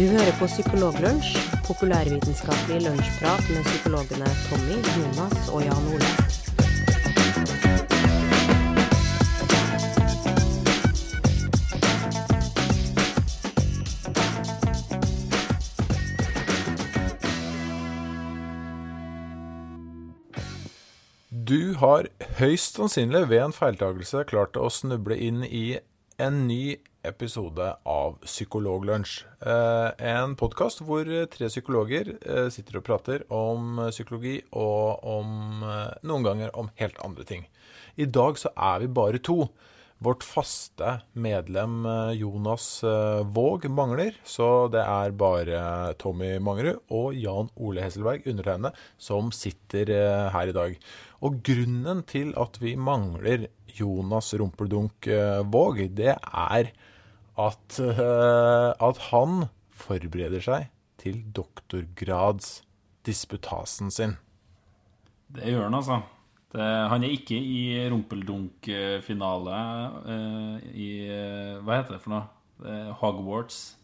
Du hører på Psykologlunsj, populærvitenskapelig lunsjprat med psykologene Tommy, Jonas og Jan Ole. Du har høyst sannsynlig ved en feiltagelse klart å snuble inn i en ny episode av Psykologlunsj. Eh, en podkast hvor tre psykologer eh, sitter og prater om psykologi og om eh, noen ganger om helt andre ting. I dag så er vi bare to. Vårt faste medlem eh, Jonas eh, Våg mangler, så det er bare Tommy Mangerud og Jan Ole Hesselberg, undertegnede, som sitter eh, her i dag. Og grunnen til at vi mangler Jonas Rumpeldunk eh, Våg, det er at, eh, at han forbereder seg til doktorgradsdisputasen sin. Det gjør han, altså. Det, han er ikke i rumpeldunk-finale eh, i eh, Hva heter det for noe? Eh, Hogwarts.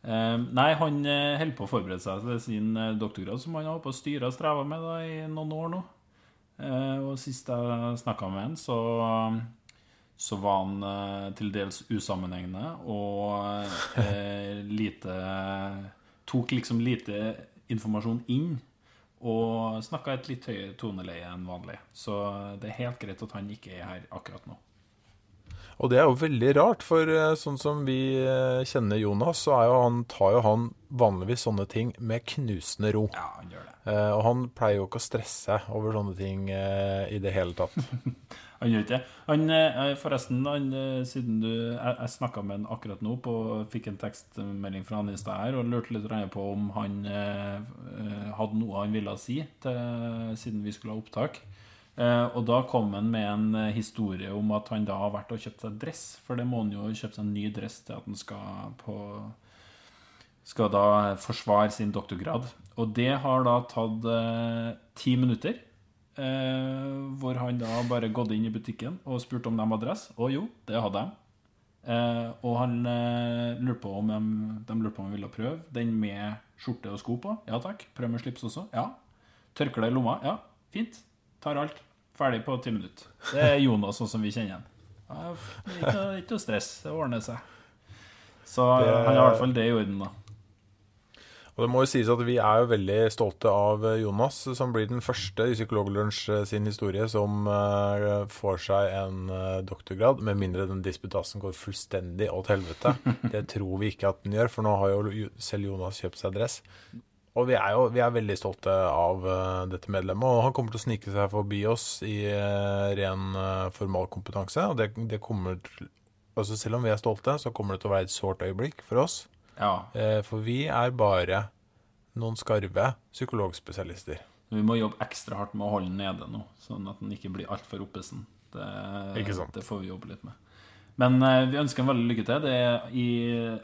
Eh, nei, han eh, holder på å forberede seg til sin doktorgrad, som han har håpet å styre og streve med da, i noen år nå. Eh, og sist jeg snakka med han, så, så var han eh, til dels usammenhengende og eh, lite Tok liksom lite informasjon inn. Og snakka et litt høyere toneleie enn vanlig. Så det er helt greit at han ikke er her akkurat nå. Og det er jo veldig rart, for eh, sånn som vi eh, kjenner Jonas, så er jo han, tar jo han vanligvis sånne ting med knusende ro. Ja, han gjør det. Eh, og han pleier jo ikke å stresse over sånne ting eh, i det hele tatt. Han gjør ikke det. Eh, forresten, han, eh, siden du Jeg, jeg snakka med han akkurat nå, på, fikk en tekstmelding fra han i stad her, og lurte litt på om han eh, hadde noe han ville si til, siden vi skulle ha opptak. Og da kom han med en historie om at han da har vært og kjøpt seg dress. For det må han jo kjøpe seg en ny dress til at han skal på Skal da forsvare sin doktorgrad. Og det har da tatt ti minutter. Eh, hvor han da bare gått inn i butikken og spurt om de hadde adresse. Og jo, det hadde de. Eh, og han eh, lurte på om de, de lurte på om han ville prøve den med skjorte og sko på. Ja takk. Prøv med slips også. Ja. Tørkle i lomma. Ja, fint. Tar alt. Ferdig på ti minutter. Det er Jonas sånn som vi kjenner ham. Ja, ikke, ikke noe stress. Det ordner seg. Så Det- han har i hvert fall det i orden, da. Og det må jo sies at vi er jo veldig stolte av Jonas, som blir den første i Psykologlunsj eh, sin historie som eh, får seg en eh, doktorgrad, med mindre den disputasen går fullstendig åt helvete. Det tror vi ikke at den gjør, for nå har jo selv Jonas kjøpt seg dress. Og vi er jo vi er veldig stolte av dette medlemmet, og han kommer til å snike seg forbi oss i ren formalkompetanse. Og det, det kommer til- altså Selv om vi er stolte, så kommer det til å være et sårt øyeblikk for oss. Ja. Eh, For vi er bare noen skarve psykologspesialister. Vi må jobbe ekstra hardt med å holde den nede nå, sånn at den ikke blir altfor oppesen. Det, det får vi jobbe litt med. Men eh, vi ønsker en veldig lykke til. Det er, I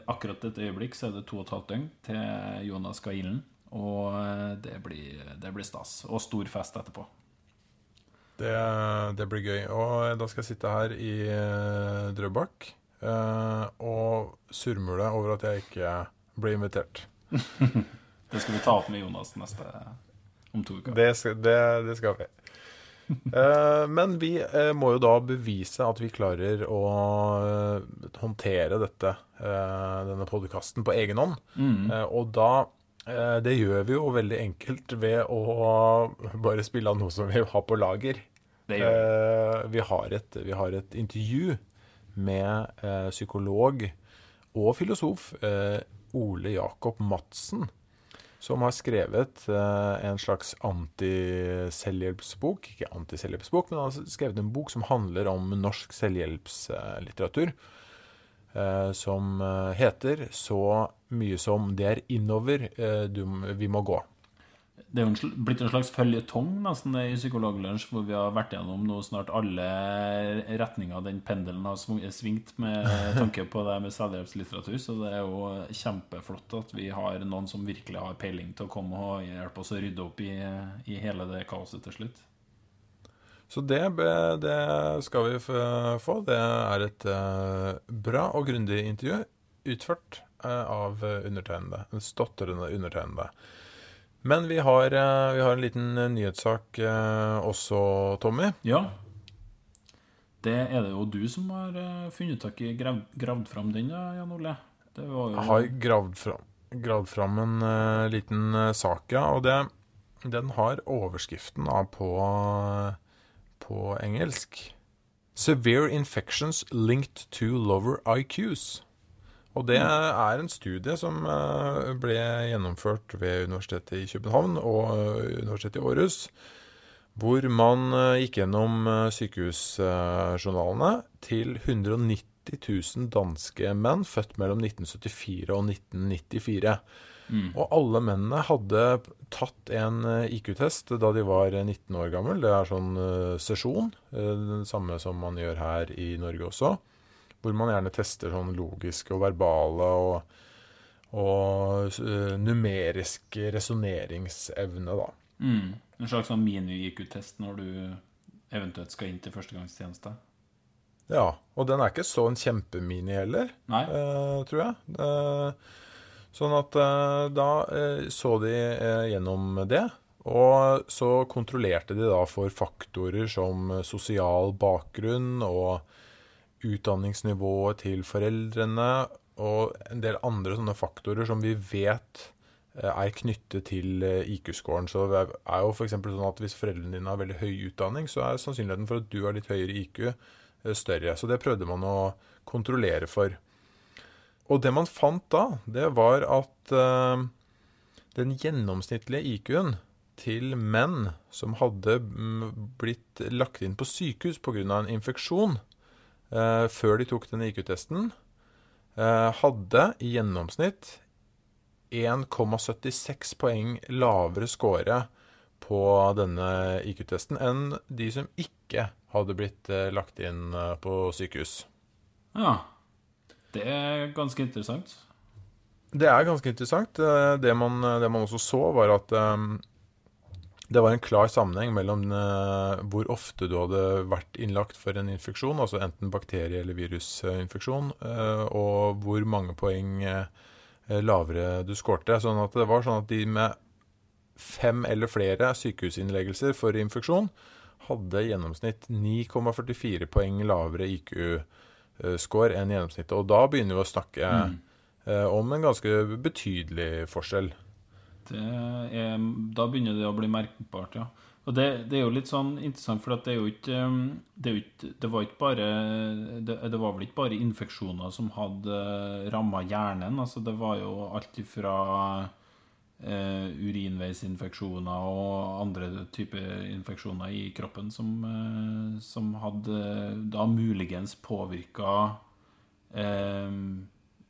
akkurat dette øyeblikk så er det to og et halvt døgn til Jonas skal ilden. Og eh, det blir, det blir stas. Og stor fest etterpå. Det, det blir gøy. Og da skal jeg sitte her i Drøbak og surmule over at jeg ikke ble invitert. Det skal vi ta opp med Jonas neste om to uker. Det skal, det, det skal vi. Eh, men vi eh, må jo da bevise at vi klarer å eh, håndtere dette, eh, denne podkasten på egen hånd. Mm. Eh, og da eh, Det gjør vi jo veldig enkelt ved å bare spille av noe som vi har på lager. Det gjør vi. Eh, vi, har et, vi har et intervju med eh, psykolog og filosof eh, Ole Jakob Madsen, som har skrevet eh, en slags anti-selvhjelpsbok. Ikke anti-selvhjelpsbok, men han har skrevet en bok som handler om norsk selvhjelpslitteratur. Eh, som eh, heter så mye som 'Det er innover eh, du, vi må gå'. Det er jo blitt en slags føljetong nesten i Psykologlunsj, hvor vi har vært gjennom nå snart alle retninger den pendelen har svingt med tanke på det med selvhjelpslitteratur. Så det er jo kjempeflott at vi har noen som virkelig har peiling til å komme og hjelpe oss å rydde opp i, i hele det kaoset til slutt. Så det, det skal vi få. Det er et eh, bra og grundig intervju. utført eh, av undertegnede. En stotrende undertegnede. Men vi har, eh, vi har en liten eh, nyhetssak eh, også, Tommy. Ja. Det er det jo du som har funnet tak i, grav, gravd fram den, Jan Ole. Det var jo Jeg har gravd fram, gravd fram en uh, liten uh, sak, ja. Og det, den har overskriften da, på, på engelsk. Severe infections linked to lower IQs. Og det er en studie som eh, ble gjennomført ved Universitetet i København og eh, Universitetet i Århus. Hvor man eh, gikk gjennom eh, sykehusjournalene til 190 000 danske menn født mellom 1974 og 1994. Mm. Og alle mennene hadde tatt en IQ-test da de var eh, 19 år gammel. Det er sånn sesjon, det samme som man gjør her i Norge også. Hvor man gjerne tester sånn logiske og verbale og, og uh, numerisk resonneringsevne, da. Mm. En slags sånn mini-IQ-test når du eventuelt skal inn til førstegangstjeneste. Ja, og den er ikke så en kjempemini heller. Nei? eh, tror jeg. Uh, sånn at eh, da eh, så de eh, gjennom det, og så kontrollerte de da for faktorer som eh, sosial bakgrunn og utdanningsnivået til foreldrene og en del andre sånne faktorer som vi vet eh, er knyttet til eh, IQ-scoren. Så det er jo f.eks. sånn at hvis foreldrene dine har veldig høy utdanning, så er sannsynligheten for at du har litt høyere IQ eh, større. Så det prøvde man å kontrollere for. Og det man fant da, det var at den gjennomsnittlige IQ-en til menn som hadde mm, blitt lagt inn på sykehus pga. en infeksjon før de tok denne IQ-testen, eh, hadde i gjennomsnitt 1,76 poeng lavere score på denne IQ-testen enn de som ikke hadde blitt eh, lagt inn eh, på sykehus. Ja. Det er ganske interessant. Det er ganske interessant. Eh, Det man, det man også så, var at eh, det var en klar sammenheng mellom eh, hvor ofte du hadde vært innlagt for en infeksjon, altså enten bakterie- eller virusinfeksjon, eh, og hvor mange poeng eh, lavere du skårte. Sånn at det var sånn at de med fem eller flere sykehusinnleggelser for infeksjon hadde i gjennomsnitt 9,44 poeng lavere IQ-score enn gjennomsnittet. Og da begynner vi å snakke Mm. om en ganske betydelig forskjell. Det er, da begynner det å bli merkbart, ja. Og det, det er jo litt sånn interessant, for det er jo ikke um, Det, ikke, det var ikke bare det, det var vel ikke bare infeksjoner som hadde ramma hjernen. altså Det var jo alt ifra eh, urinveisinfeksjoner og andre typer infeksjoner i kroppen som, eh, som hadde da muligens påvirka eh,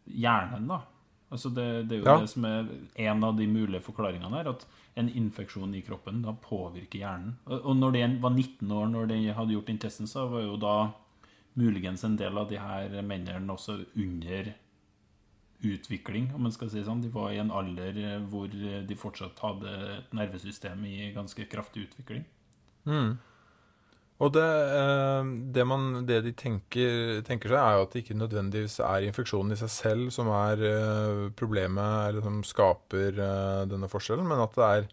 hjernen, da. Altså det, det er jo Ja. det som er en av de mulige forklaringene her, at en infeksjon i kroppen da påvirker hjernen. Og når de var 19 år når de hadde gjort den testen, så var jo da muligens en del av de her mennene også under utvikling, om man skal si det sånn. De var i en alder hvor de fortsatt hadde et nervesystem i ganske kraftig utvikling. Mm. Og det, eh, det, man, det de tenker, tenker seg, er jo at det ikke nødvendigvis er infeksjonen i seg selv som er eh, problemet, eller som skaper eh, denne forskjellen, men at det er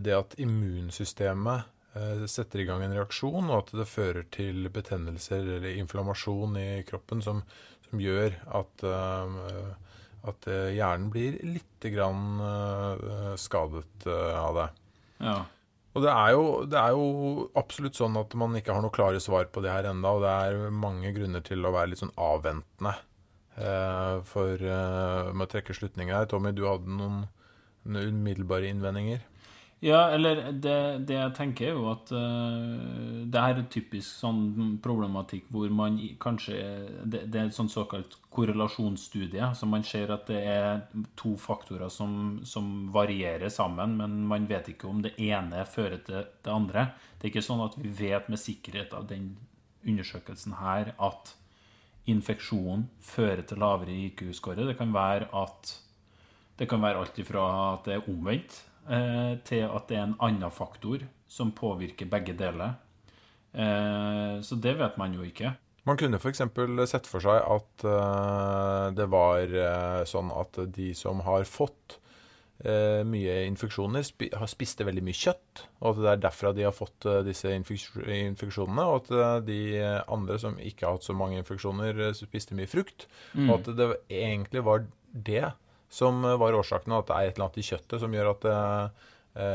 det at immunsystemet setter i gang en reaksjon, og at det fører til betennelser eller inflammasjon i kroppen som, som gjør at, at hjernen blir litt skadet av det. Ja. Og det er, jo, det er jo absolutt sånn at man ikke har noe klare svar på det her enda, og det er mange grunner til å være litt sånn avventende eh, for eh, med å trekke slutninger her. Tommy, du hadde noen, noen umiddelbare innvendinger? Ja, eller det, det jeg tenker er jo at uh, det her er typisk sånn problematikk hvor man kanskje Det, det er et sånn såkalt korrelasjonsstudie. Så man ser at det er to faktorer som, som varierer sammen, men man vet ikke om det ene fører til det andre. Det er ikke sånn at vi vet med sikkerhet av den undersøkelsen her at infeksjon fører til lavere IQ-score. Det kan være at det kan være alt ifra at det er omvendt, til at det er en annen faktor som påvirker begge deler. Eh, så det vet man jo ikke. Man kunne f.eks. sett for seg at uh, det var sånn at de som har fått mye infeksjoner, har spiste veldig mye kjøtt, og at det er derfra de har fått disse infeksjonene, og at de andre som ikke har hatt så mange infeksjoner, spiste mye frukt, mm. og at det egentlig var det som var årsaken, at det er et eller annet i kjøttet som gjør at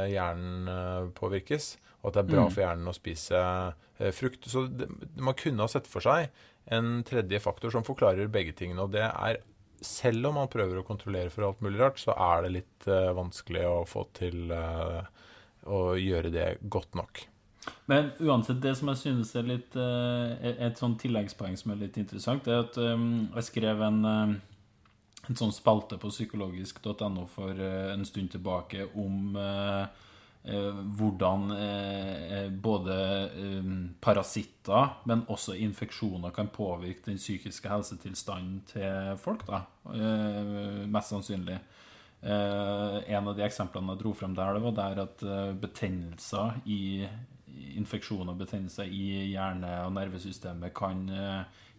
hjernen påvirkes og at det er bra mm. for hjernen å spise eh, frukt. Så det, man kunne ha sett for seg en tredje faktor som forklarer begge tingene. Og det er selv om man prøver å kontrollere for alt mulig rart, så er det litt vanskelig å få til å gjøre det godt nok. Men uansett, det som jeg synes er litt et sånn tilleggspoeng som er litt interessant, er at jeg skrev en, en sånn spalte på psykologisk.no for en stund tilbake om Eh, hvordan eh, eh, både parasitter, men også infeksjoner kan påvirke den psykiske helsetilstanden til folk. da, Mest sannsynlig. En av de eksemplene jeg dro frem der, det var der at betennelser i infeksjoner og betennelser i hjerne- og nervesystemet kan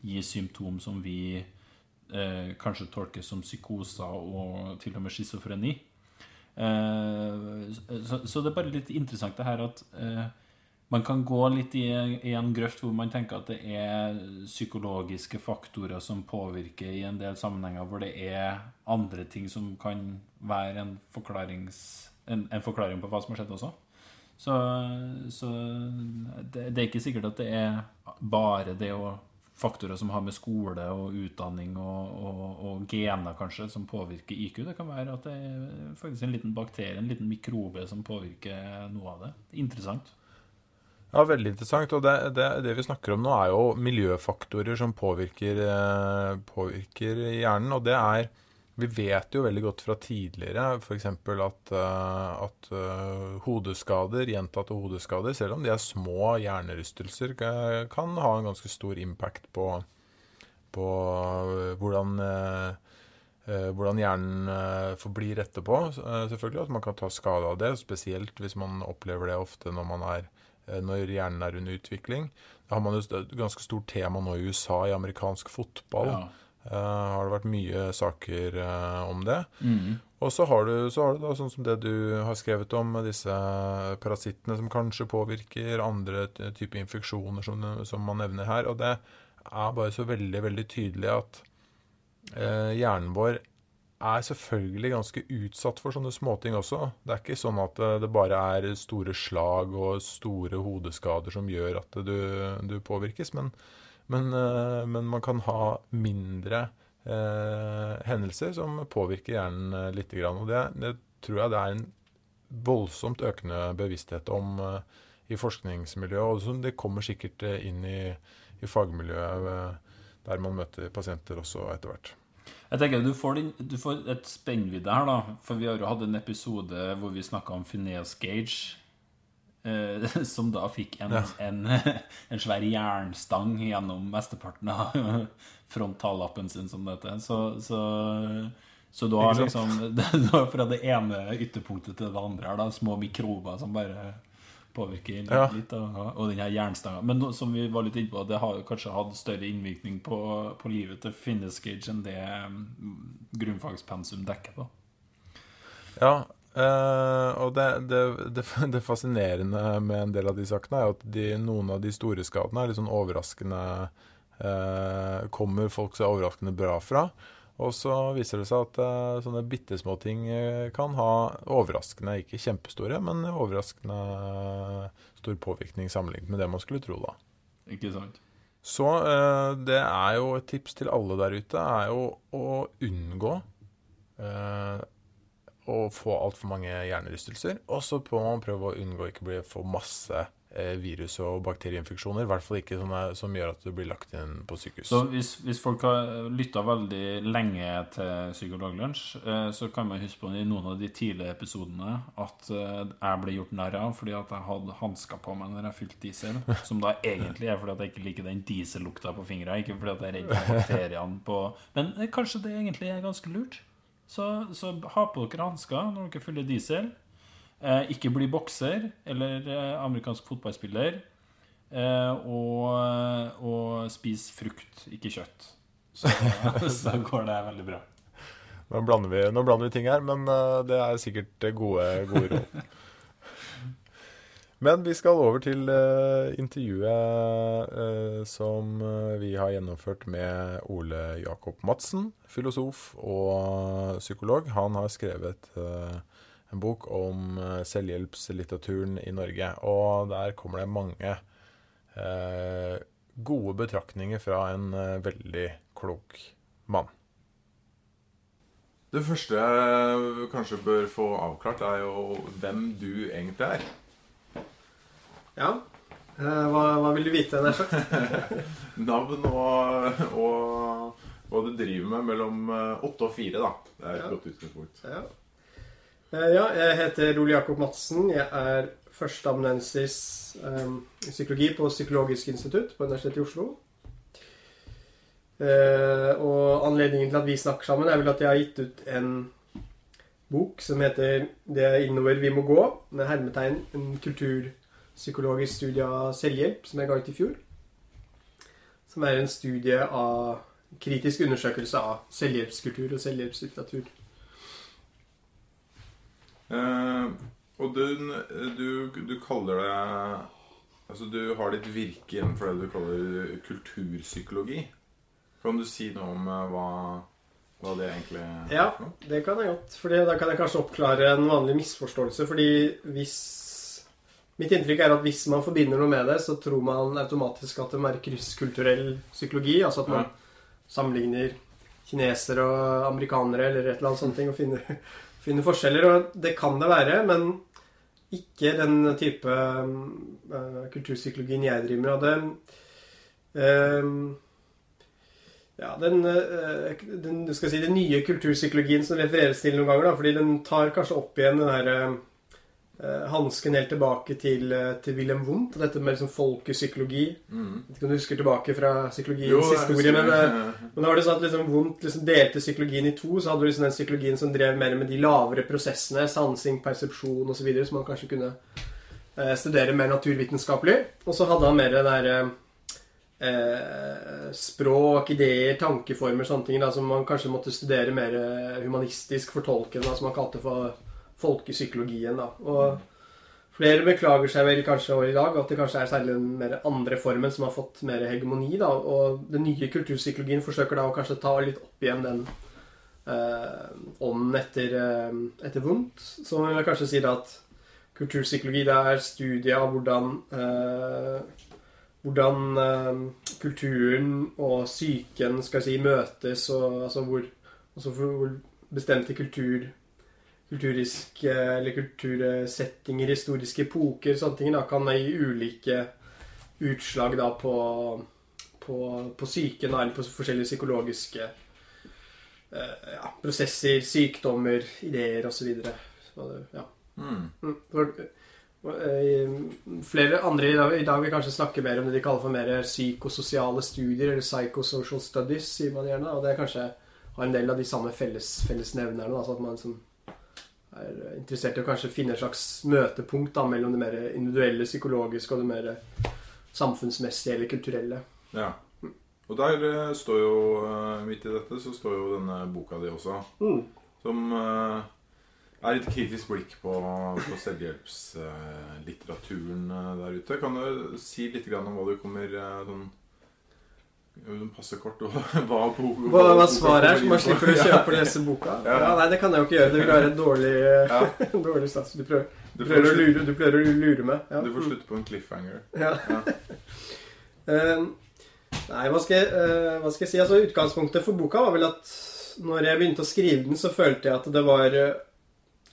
gi symptom som vi kanskje tolkes som psykoser og til og med schizofreni. Eh, så, så, det er bare litt interessant det her at eh, man kan gå litt i, i, en grøft hvor man tenker at det er psykologiske faktorer som påvirker i en del sammenhenger, hvor det er andre ting som kan være en, en, en forklaring på hva som har skjedd også. Så, så det, det, er ikke sikkert at det er bare det å faktorer som har med skole og utdanning og, og, og, gener kanskje, som påvirker IQ. Det kan være at det er faktisk en liten bakterie, en liten mikrobe, som påvirker noe av det. Interessant. Ja, veldig interessant. Og det, det, det vi snakker om nå, er jo miljøfaktorer som påvirker, eh, påvirker hjernen. Og det er vi vet jo veldig godt fra tidligere f.eks. at, uh, at uh, hodeskader, gjentatte hodeskader, selv om de er små hjernerystelser, kan ha en ganske stor impact på, på hvordan, hvordan hjernen forblir etterpå. selvfølgelig At man kan ta skade av det, spesielt hvis man opplever det ofte når, man er, når hjernen er under utvikling. Da har man et ganske stort tema nå i USA i amerikansk fotball. Ja har det vært mye saker uh, om det. Mm. Og så har, du, så har du da sånn som det du har skrevet om, disse parasittene som kanskje påvirker andre typer infeksjoner som, som, man nevner her. Og det er bare så veldig, veldig tydelig at uh, hjernen vår er selvfølgelig ganske utsatt for sånne småting også. Det er ikke sånn at det bare er store slag og store hodeskader som gjør at du, du påvirkes. men men, eh, men man kan ha mindre eh, hendelser som påvirker hjernen eh, litt. Og det, det, tror jeg det er en voldsomt økende bevissthet om i forskningsmiljøet. Og det kommer sikkert inn i, i fagmiljøet der man møter pasienter også etter hvert. Jeg tenker du får, din, du får et spennvidde her, da. For vi har jo hatt en episode hvor vi snakka om Phineas Gage som da fikk en, ja. en, en, svær jernstang gjennom mesteparten av frontallappen sin, som det heter. Så, så, så du har liksom fra det ene ytterpunktet til det andre her, da, små mikrober som bare påvirker litt, ja. litt og, og den her jernstanga. Men som vi var litt inne på, det har kanskje hatt større innvirkning på, på livet til Finnes Gage enn det mm, grunnfagspensum dekker. da Ja, Uh, og det, det, det, det, fascinerende med en del av de sakene er at de, noen av de store skadene er litt sånn overraskende uh, Kommer folk seg overraskende bra fra. Og så viser det seg at uh, sånne bitte små ting kan ha overraskende, ikke kjempestore, men overraskende stor påvirkning sammenlignet med det man skulle tro, da. Ikke sant. Så det er jo et tips til alle der ute, er jo å unngå å få altfor mange hjernerystelser. Og så må man prøve å unngå ikke å få masse eh, virus- og bakterieinfeksjoner. I hvert fall ikke sånne som gjør at du blir lagt inn på sykehus. Så hvis, hvis folk har lytta veldig lenge til Psykologlunsj, eh, så kan man huske på i noen av de tidlige episodene at eh, jeg ble gjort narr av fordi at jeg hadde hansker på meg når jeg fylte diesel. Som da egentlig er fordi at jeg ikke liker den diesellukta på fingra, ikke fordi at jeg er redd for bakteriene på Men kanskje det egentlig er ganske lurt? Så, så ha på dere hansker når dere fyller diesel. Eh, ikke bli bokser eller eh, amerikansk fotballspiller. eh, og, og spis frukt, ikke kjøtt. Så, så går det veldig bra. Nå blander vi, nå blander vi ting her, men eh, det er sikkert gode, gode råd. Men vi skal over til uh, intervjuet uh, som eh, vi har gjennomført med Ole Jakob Madsen, filosof og psykolog. Han har skrevet uh, en bok om selvhjelpslitteraturen i Norge. Og der kommer det mange gode betraktninger fra en veldig klok mann. Det første jeg kanskje bør få avklart, er jo hvem du egentlig er. Ja. Eh, hva, hva vil du vite, nær sagt? Navn og, og hva du driver med mellom eh, åtte og fire, da. Det er et Ja. godt utgangspunkt. Ja. Eh, ja, jeg heter Ole Jakob Madsen. Jeg er førsteamanuensis um, i psykologi på Psykologisk institutt på Universitetet i Oslo. Uh, og anledningen til at vi snakker sammen, er vel at jeg har gitt ut en bok som heter 'Det er innover vi må gå', med hermetegn en kulturpsykologisk studie av selvhjelp, som jeg ga ut i fjor. Som er en studie av kritisk undersøkelse av selvhjelpskultur og selvhjelpslitteratur. Eh, og du, du, du kaller det Altså, du har ditt virke innenfor det du kaller kulturpsykologi. Kan du si noe om eh, hva, hva det egentlig er? Ja, det kan jeg godt. Fordi da kan jeg kanskje oppklare en vanlig misforståelse. Fordi hvis Mitt inntrykk er at hvis man forbinder noe med det, så tror man automatisk at det må være krysskulturell psykologi. Altså at man sammenligner kinesere og amerikanere eller et eller annet sånt og finner, finner forskjeller. Og det kan det være, men ikke den type uh, kulturpsykologien jeg driver med. Og det uh, ja, den, eh, den, skal si, den nye kulturpsykologien som refereres til noen ganger, da, fordi den tar kanskje opp igjen den her eh, hansken helt tilbake til, eh, til Wilhelm Wundt. Dette med liksom folkepsykologi. Mm. Vet ikke om du husker tilbake fra psykologiens Jo, historie. Men, eh, men da var det sånn at liksom Wundt liksom delte psykologien i to. Så hadde du liksom den psykologien som drev mer med de lavere prosessene, sansing, persepsjon osv., som man kanskje kunne eh, studere mer naturvitenskapelig. Og så hadde han mer det derre eh, språk, ideer, tankeformer, sånne ting da, som man kanskje måtte studere mer humanistisk fortolkende, som man kalte for folkepsykologien. da. Og Flere beklager seg vel kanskje over i dag at det kanskje er særlig den mer andre formen som har fått mer hegemoni. da, Og den nye kulturpsykologien forsøker da å kanskje ta litt opp igjen den eh, ånden etter, eh, etter vondt. Så man vil kanskje si da at kulturpsykologi det er studiet av hvordan eh, hvordan eh, kulturen og psyken skal jeg si, møtes, og altså hvor, altså hvor bestemte kultur kulturiske eller kultursettinger, historiske epoker, sånne ting, da, kan gi ulike utslag da på, på, på psyken, eller på forskjellige psykologiske eh, ja, prosesser, sykdommer, ideer osv. Ja. Mm. Mm. For, eh, Flere andre i dag, i dag vil kanskje snakke mer om det de kaller for mer psykososiale studier, eller psychosocial studies, sier man gjerne. Og det kanskje har en del av de samme felles, fellesnevnerne. Altså at man liksom er interessert i å kanskje finne et slags møtepunkt da, mellom det mer individuelle, psykologiske og det mer samfunnsmessige eller kulturelle. Ja. Og der eh, står jo, eh, midt i dette, så står jo denne boka di også. Mm. Som eh, er et kritisk blikk på, på selvhjelpslitteraturen eh, der ute. Kan du si litt om hva du kommer eh, sånn passe kort og hva, bo, Hva, hva svaret er, så man slipper å kjøpe og lese boka? Ja. Ja, Nei, det kan jeg jo ikke gjøre. Det vil være en dårlig, Ja. dårlig stats. Du prøver, Du du prøver, lure, du prøver å lure meg. Ja. du får slutte på en cliffhanger. Eh, nei, hva skal, jeg, eh, hva skal jeg si? Altså, Utgangspunktet for boka var vel at når jeg begynte å skrive den, så følte jeg at det var eh,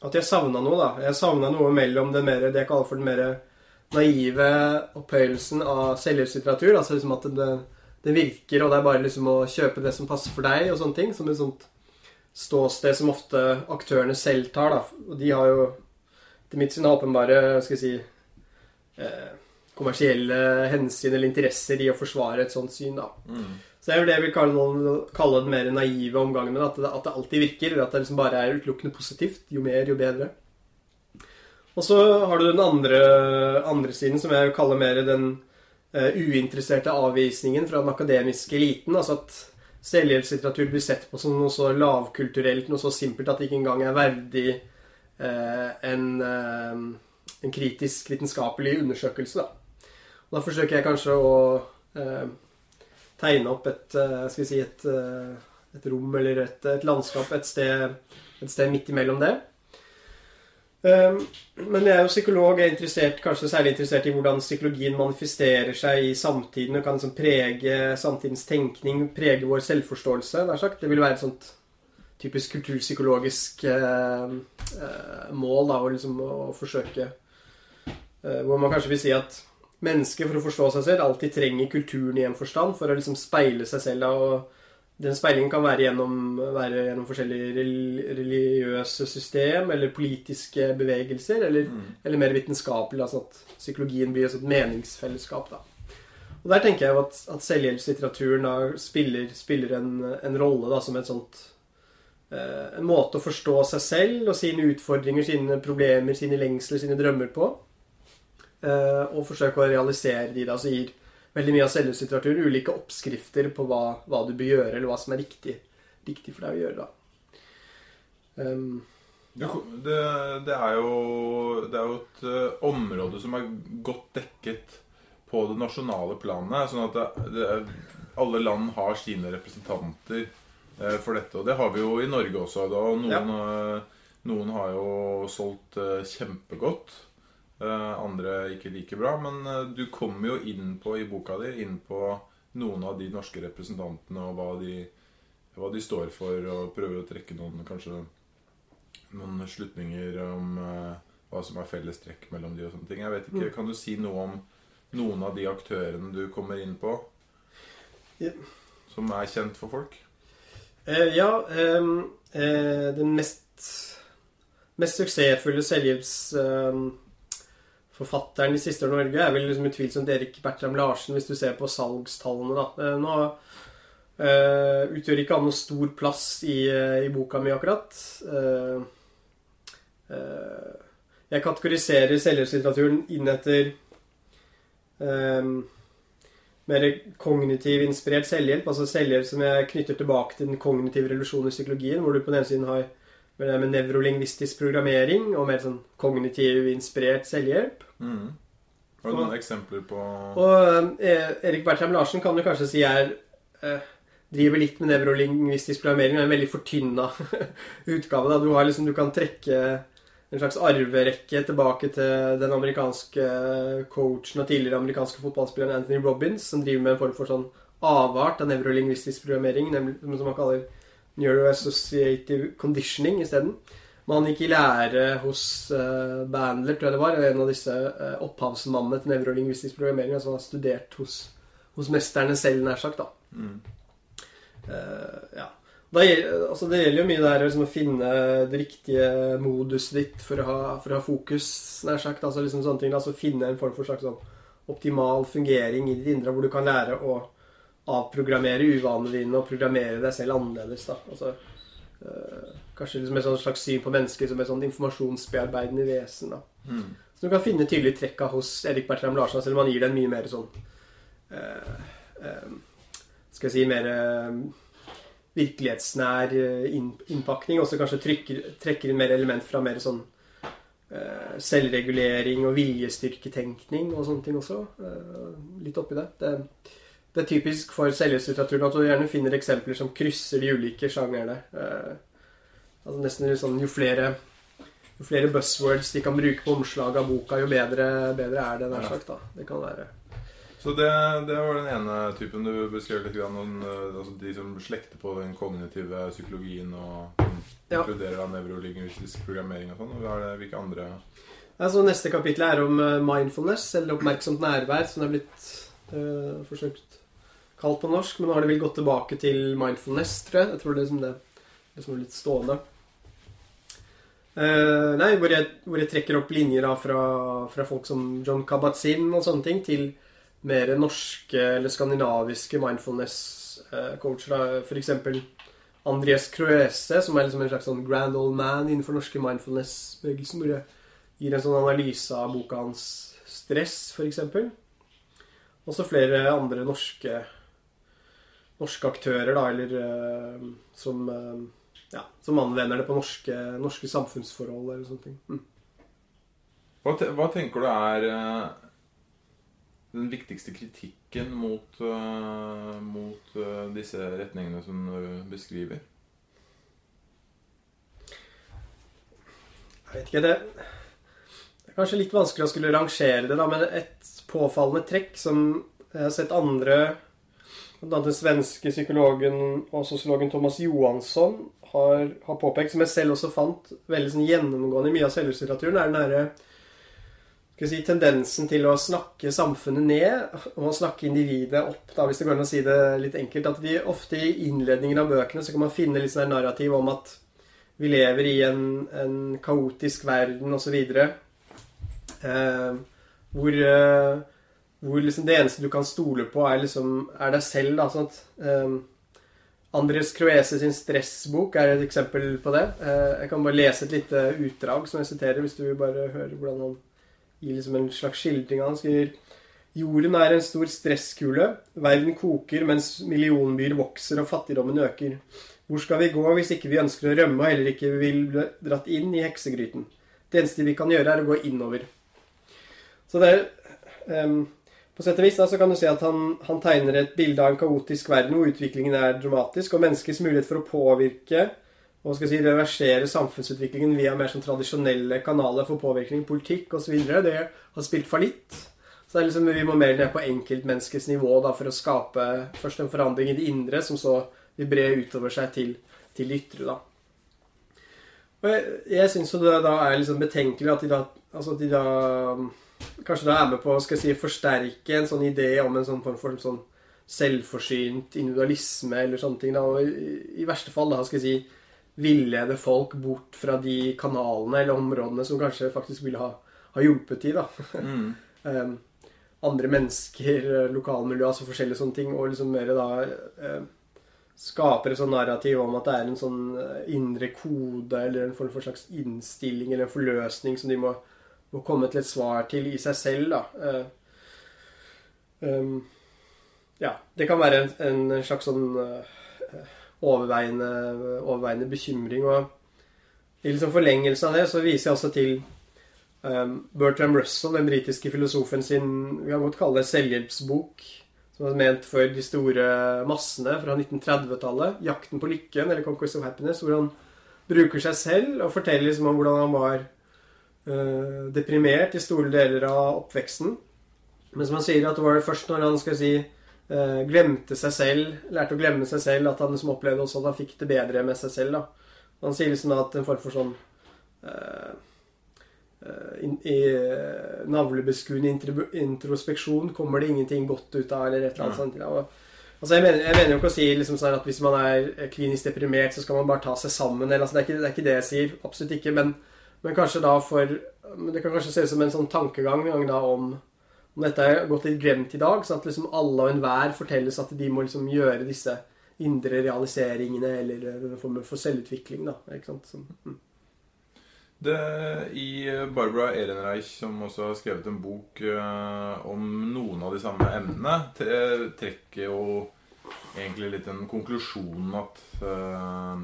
At jeg savna noe, da. Jeg savna noe mellom det, mer, det jeg kaller for den mer naive opphøyelsen av selvhjelpslitteratur. Altså liksom at det, det virker, og det er bare liksom å kjøpe det som passer for deg, og sånne ting. Som et sånt ståsted som ofte aktørene selv tar, da. Og de har jo til mitt syn åpenbare, hva skal jeg si eh, kommersielle hensyn eller interesser i å forsvare et sånt syn. da. Mm. Så det er jo det jeg vil kalle, noen, kalle den mer naive omgangen med. At det, at det alltid virker. At det liksom bare er utelukkende positivt. Jo mer, jo bedre. Og så har du den andre, andre siden, som jeg vil kalle mer den uinteresserte avvisningen fra den akademiske eliten. Altså at selvhjelpslitteratur blir sett på som noe så lavkulturelt, noe så simpelt at det ikke engang er verdig eh, en, eh, en, kritisk vitenskapelig undersøkelse. Da. Og da forsøker jeg kanskje å eh, tegne opp et, eh, skal vi si et, et rom eller et, et landskap et sted, et sted midt imellom det. Ehm, men jeg er jo psykolog, jeg kanskje særlig interessert i hvordan psykologien manifesterer seg i samtiden og kan liksom prege samtidens tenkning, prege vår selvforståelse. Det vil være et sånt typisk kulturpsykologisk eh, eh, mål da, å, liksom, å forsøke eh, Hvor man kanskje vil si at mennesket, for å forstå seg selv, alltid trenger kulturen i en forstand for å liksom speile seg selv. Og den speilingen kan være gjennom, være gjennom forskjellige religiøse system eller politiske bevegelser, eller, mm. eller mer vitenskapelig, altså at psykologien blir et meningsfellesskap. Da. Og Der tenker jeg at, at selvhjelpslitteraturen da spiller, spiller en, en, rolle da, som sånt eh, en måte å forstå seg selv og sine utfordringer, sine problemer, sine lengsler, sine drømmer på. Eh, og forsøke å realisere de da, så gir veldig mye av selvhjelpslitteratur ulike oppskrifter på hva, hva, du bør gjøre, eller hva som er riktig, riktig for deg å gjøre. da. Um, det, det, det, er jo, det er jo et uh, område som er godt dekket på det nasjonale planet. Sånn at alle land har sine representanter uh, for dette. Og det har vi jo i Norge også. Da. Noen, ja. uh, noen har jo solgt kjempegodt. Eh, andre ikke like bra. Men eh, du kommer jo inn på i boka di inn på noen av de norske representantene og hva de, hva de står for, og prøver å trekke noen kanskje noen slutninger om uh, hva som er felles trekk mellom de og sånne ting. Jeg vet ikke, mm. Kan du si noe om noen av de aktørene du kommer inn på, ja. som er kjent for folk? Eh, ja. Eh, eh, den mest, mest suksessfulle selvhjelps forfatteren i siste Norge er vel liksom utvilsomt Erik Bertram Larsen, hvis du ser på salgstallene. da. Eh, nå uh, utgjør ikke han noe stor plass i, uh, i, boka mi, akkurat. Uh, jeg kategoriserer selvhjelpslitteraturen inn etter mer kognitiv inspirert selvhjelp. Altså selvhjelp som jeg knytter tilbake til den kognitive revolusjonen i psykologien, hvor du på den ene siden har med nevrolingvistisk programmering og mer sånn kognitiv inspirert selvhjelp. Mm. Har du noen eksempler på Og eh, Erik Bertram Larsen kan du kanskje si er eh, Driver litt med nevrolingvistisk programmering. Er en veldig fortynna utgave. Da. Du, har liksom, du kan trekke en slags arverekke tilbake til den amerikanske coachen og tidligere amerikanske fotballspilleren Anthony Robins, som driver med en form for sånn avart av nevrolingvistisk programmering, nemlig, som man kaller Neuroassociative Conditioning isteden. Man gikk i lære hos uh, Bandler, tror jeg det var, en av disse uh, opphavsmannene til nevrolingvistisk programmering, som har studert hos, hos mesterne selv, nær sagt. da. Mm. Uh, ja. Da, altså, det gjelder jo mye der liksom, å finne det riktige moduset ditt for å ha, for å ha fokus, nær sagt. Altså, liksom, sånne ting, altså, finne en form for slags sånn, optimal fungering i ditt indre, hvor du kan lære å avprogrammere uvanene dine og programmere deg selv annerledes. da. Altså, øh, kanskje liksom et slags syn på mennesker som et sånn informasjonsbearbeidende vesen. Mm. Så du kan finne tydelige trekka hos Erik Bertram Larsen, selv om han gir den mye mer sånn uh, uh, Skal jeg si mer virkelighetsnær innpakning. Også kanskje trykker, trekker inn mer element fra mer sånn selvregulering og viljestyrketenkning og sånne ting også. litt oppi det. det det er typisk for selvhjelpslitteraturen at du gjerne finner eksempler som krysser de ulike sjangerne. Eh, altså nesten sånn, jo, flere, jo flere buzzwords de kan bruke på omslaget av boka, jo bedre, bedre er det. nær sagt da. Det kan være så det, det, var den ene typen du beskrev litt. Grann, altså de som slekter på den kognitive psykologien og ja. inkluderer nevrolingvistisk programmering og sånn. Hvilke andre altså, Neste kapittel er om eh, mindfulness, eller oppmerksomt nærvær, som er blitt øh, forsøkt kalt på norsk, men nå har de vel gått tilbake til mindfulness, tror jeg. Jeg tror det er som det, det som er litt stående. Uh, nei, hvor jeg, hvor jeg, trekker opp linjer da fra, fra folk som John Kabat-Zinn og sånne ting, til mer norske eller skandinaviske mindfulness-coacher. Uh, For eksempel Andries Croese, som er liksom en slags sånn grand old man innenfor norske mindfulness-bevegelsen. Hvor jeg gir en sånn analyse av boka hans 'Stress', eksempel. også flere andre norske norske aktører, da, eller uh, som, eh, ja, som anvender det på norske, norske samfunnsforhold eller sånne ting. Mm. Hva, te hva, tenker du er uh, den viktigste kritikken mot, uh, mot uh, disse retningene som du beskriver? Jeg vet ikke. Det, det er kanskje litt vanskelig å skulle rangere det, da, men et påfallende trekk som jeg har sett andre Blant annet den svenske psykologen og sosiologen Thomas Johansson har, har, påpekt, som jeg selv også fant veldig sånn gjennomgående i mye av selvhjelpslitteraturen, er den derre si, tendensen til å snakke samfunnet ned og snakke individet opp, da, hvis det går an å si det litt enkelt. At de ofte i innledningen av bøkene så kan man finne litt sånn narrativ om at vi lever i en, en kaotisk verden osv. Eh, hvor eh, hvor liksom det eneste du kan stole på, er, liksom, er deg selv. da, sånn at um, Andres Croese sin stressbok er et eksempel på det. Uh, jeg kan bare lese et lite utdrag som jeg siterer, hvis du vil bare høre hvordan han gir liksom en slags skildring. Han skriver Jorden er en stor stresskule. Verden koker mens millionbyer vokser og fattigdommen øker. Hvor skal vi gå hvis ikke vi ønsker å rømme og heller ikke vil bli dratt inn i heksegryten? Det eneste vi kan gjøre, er å gå innover. Så det er um, på sett og vis da, så kan du se at han, han, tegner et bilde av en kaotisk verden hvor utviklingen er dramatisk, og menneskets mulighet for å påvirke og skal si, reversere samfunnsutviklingen via mer sånn tradisjonelle kanaler for påvirkning, politikk osv., det har spilt fallitt. Så det er liksom, vi må mer ned på enkeltmenneskets nivå da, for å skape først en forandring i det indre, som så vil bre utover seg til, til det ytre. da. Og jeg, jeg syns jo det da er liksom betenkelig at de da, altså at de da kanskje da er med på jeg si, forsterke en sånn idé om en sånn form for sånn selvforsynt individualisme eller sånne ting. Da. Og i, i, verste fall da skal jeg si villede folk bort fra de kanalene eller områdene som kanskje faktisk ville ha, ha hjulpet de da. Mm. um, andre mennesker, lokalmiljø, altså forskjellige sånne ting. Og liksom mer da um, skaper et sånn narrativ om at det er en sånn eh, indre kode eller en form for slags innstilling eller en forløsning som de må må komme til et svar til i seg selv, da. Um, ja, det kan være en, en slags sånn uh, overveiende, overveiende, bekymring. Og i liksom forlengelse av det så viser jeg også til um, Bertram Russell, den britiske filosofen sin vi kan godt kalle det selvhjelpsbok, som er ment for de store massene fra 1930-tallet. 'Jakten på lykken', eller 'Conquest of Happiness', hvor han bruker seg selv og forteller liksom om hvordan han var deprimert i store deler av oppveksten. Men som han sier, at det var det først når han skal si, uh, glemte seg selv, lærte å glemme seg selv, at han liksom opplevde også at han fikk det bedre med seg selv. da. Han sier liksom at en form for sånn uh, in, I navlebeskuende introspeksjon kommer det ingenting godt ut av, eller et eller annet sånt. Ja. Altså jeg, mener, jeg mener jo ikke å si liksom sånn at hvis man er klinisk deprimert, så skal man bare ta seg sammen. Eller, altså det, er ikke, det, er ikke, det jeg sier. Absolutt ikke. Men men kanskje da for Det kan kanskje se ut som en sånn tankegang da om, om dette er gått litt glemt i dag. sånn at liksom alle og enhver fortelles at de må liksom gjøre disse indre realiseringene eller en form for selvutvikling. da, ikke sant? Sånn. Mm. Det, I Barbara Ehrenreich, som også har skrevet en bok uh, om noen av de samme emnene, trekker jo egentlig litt den konklusjonen at uh,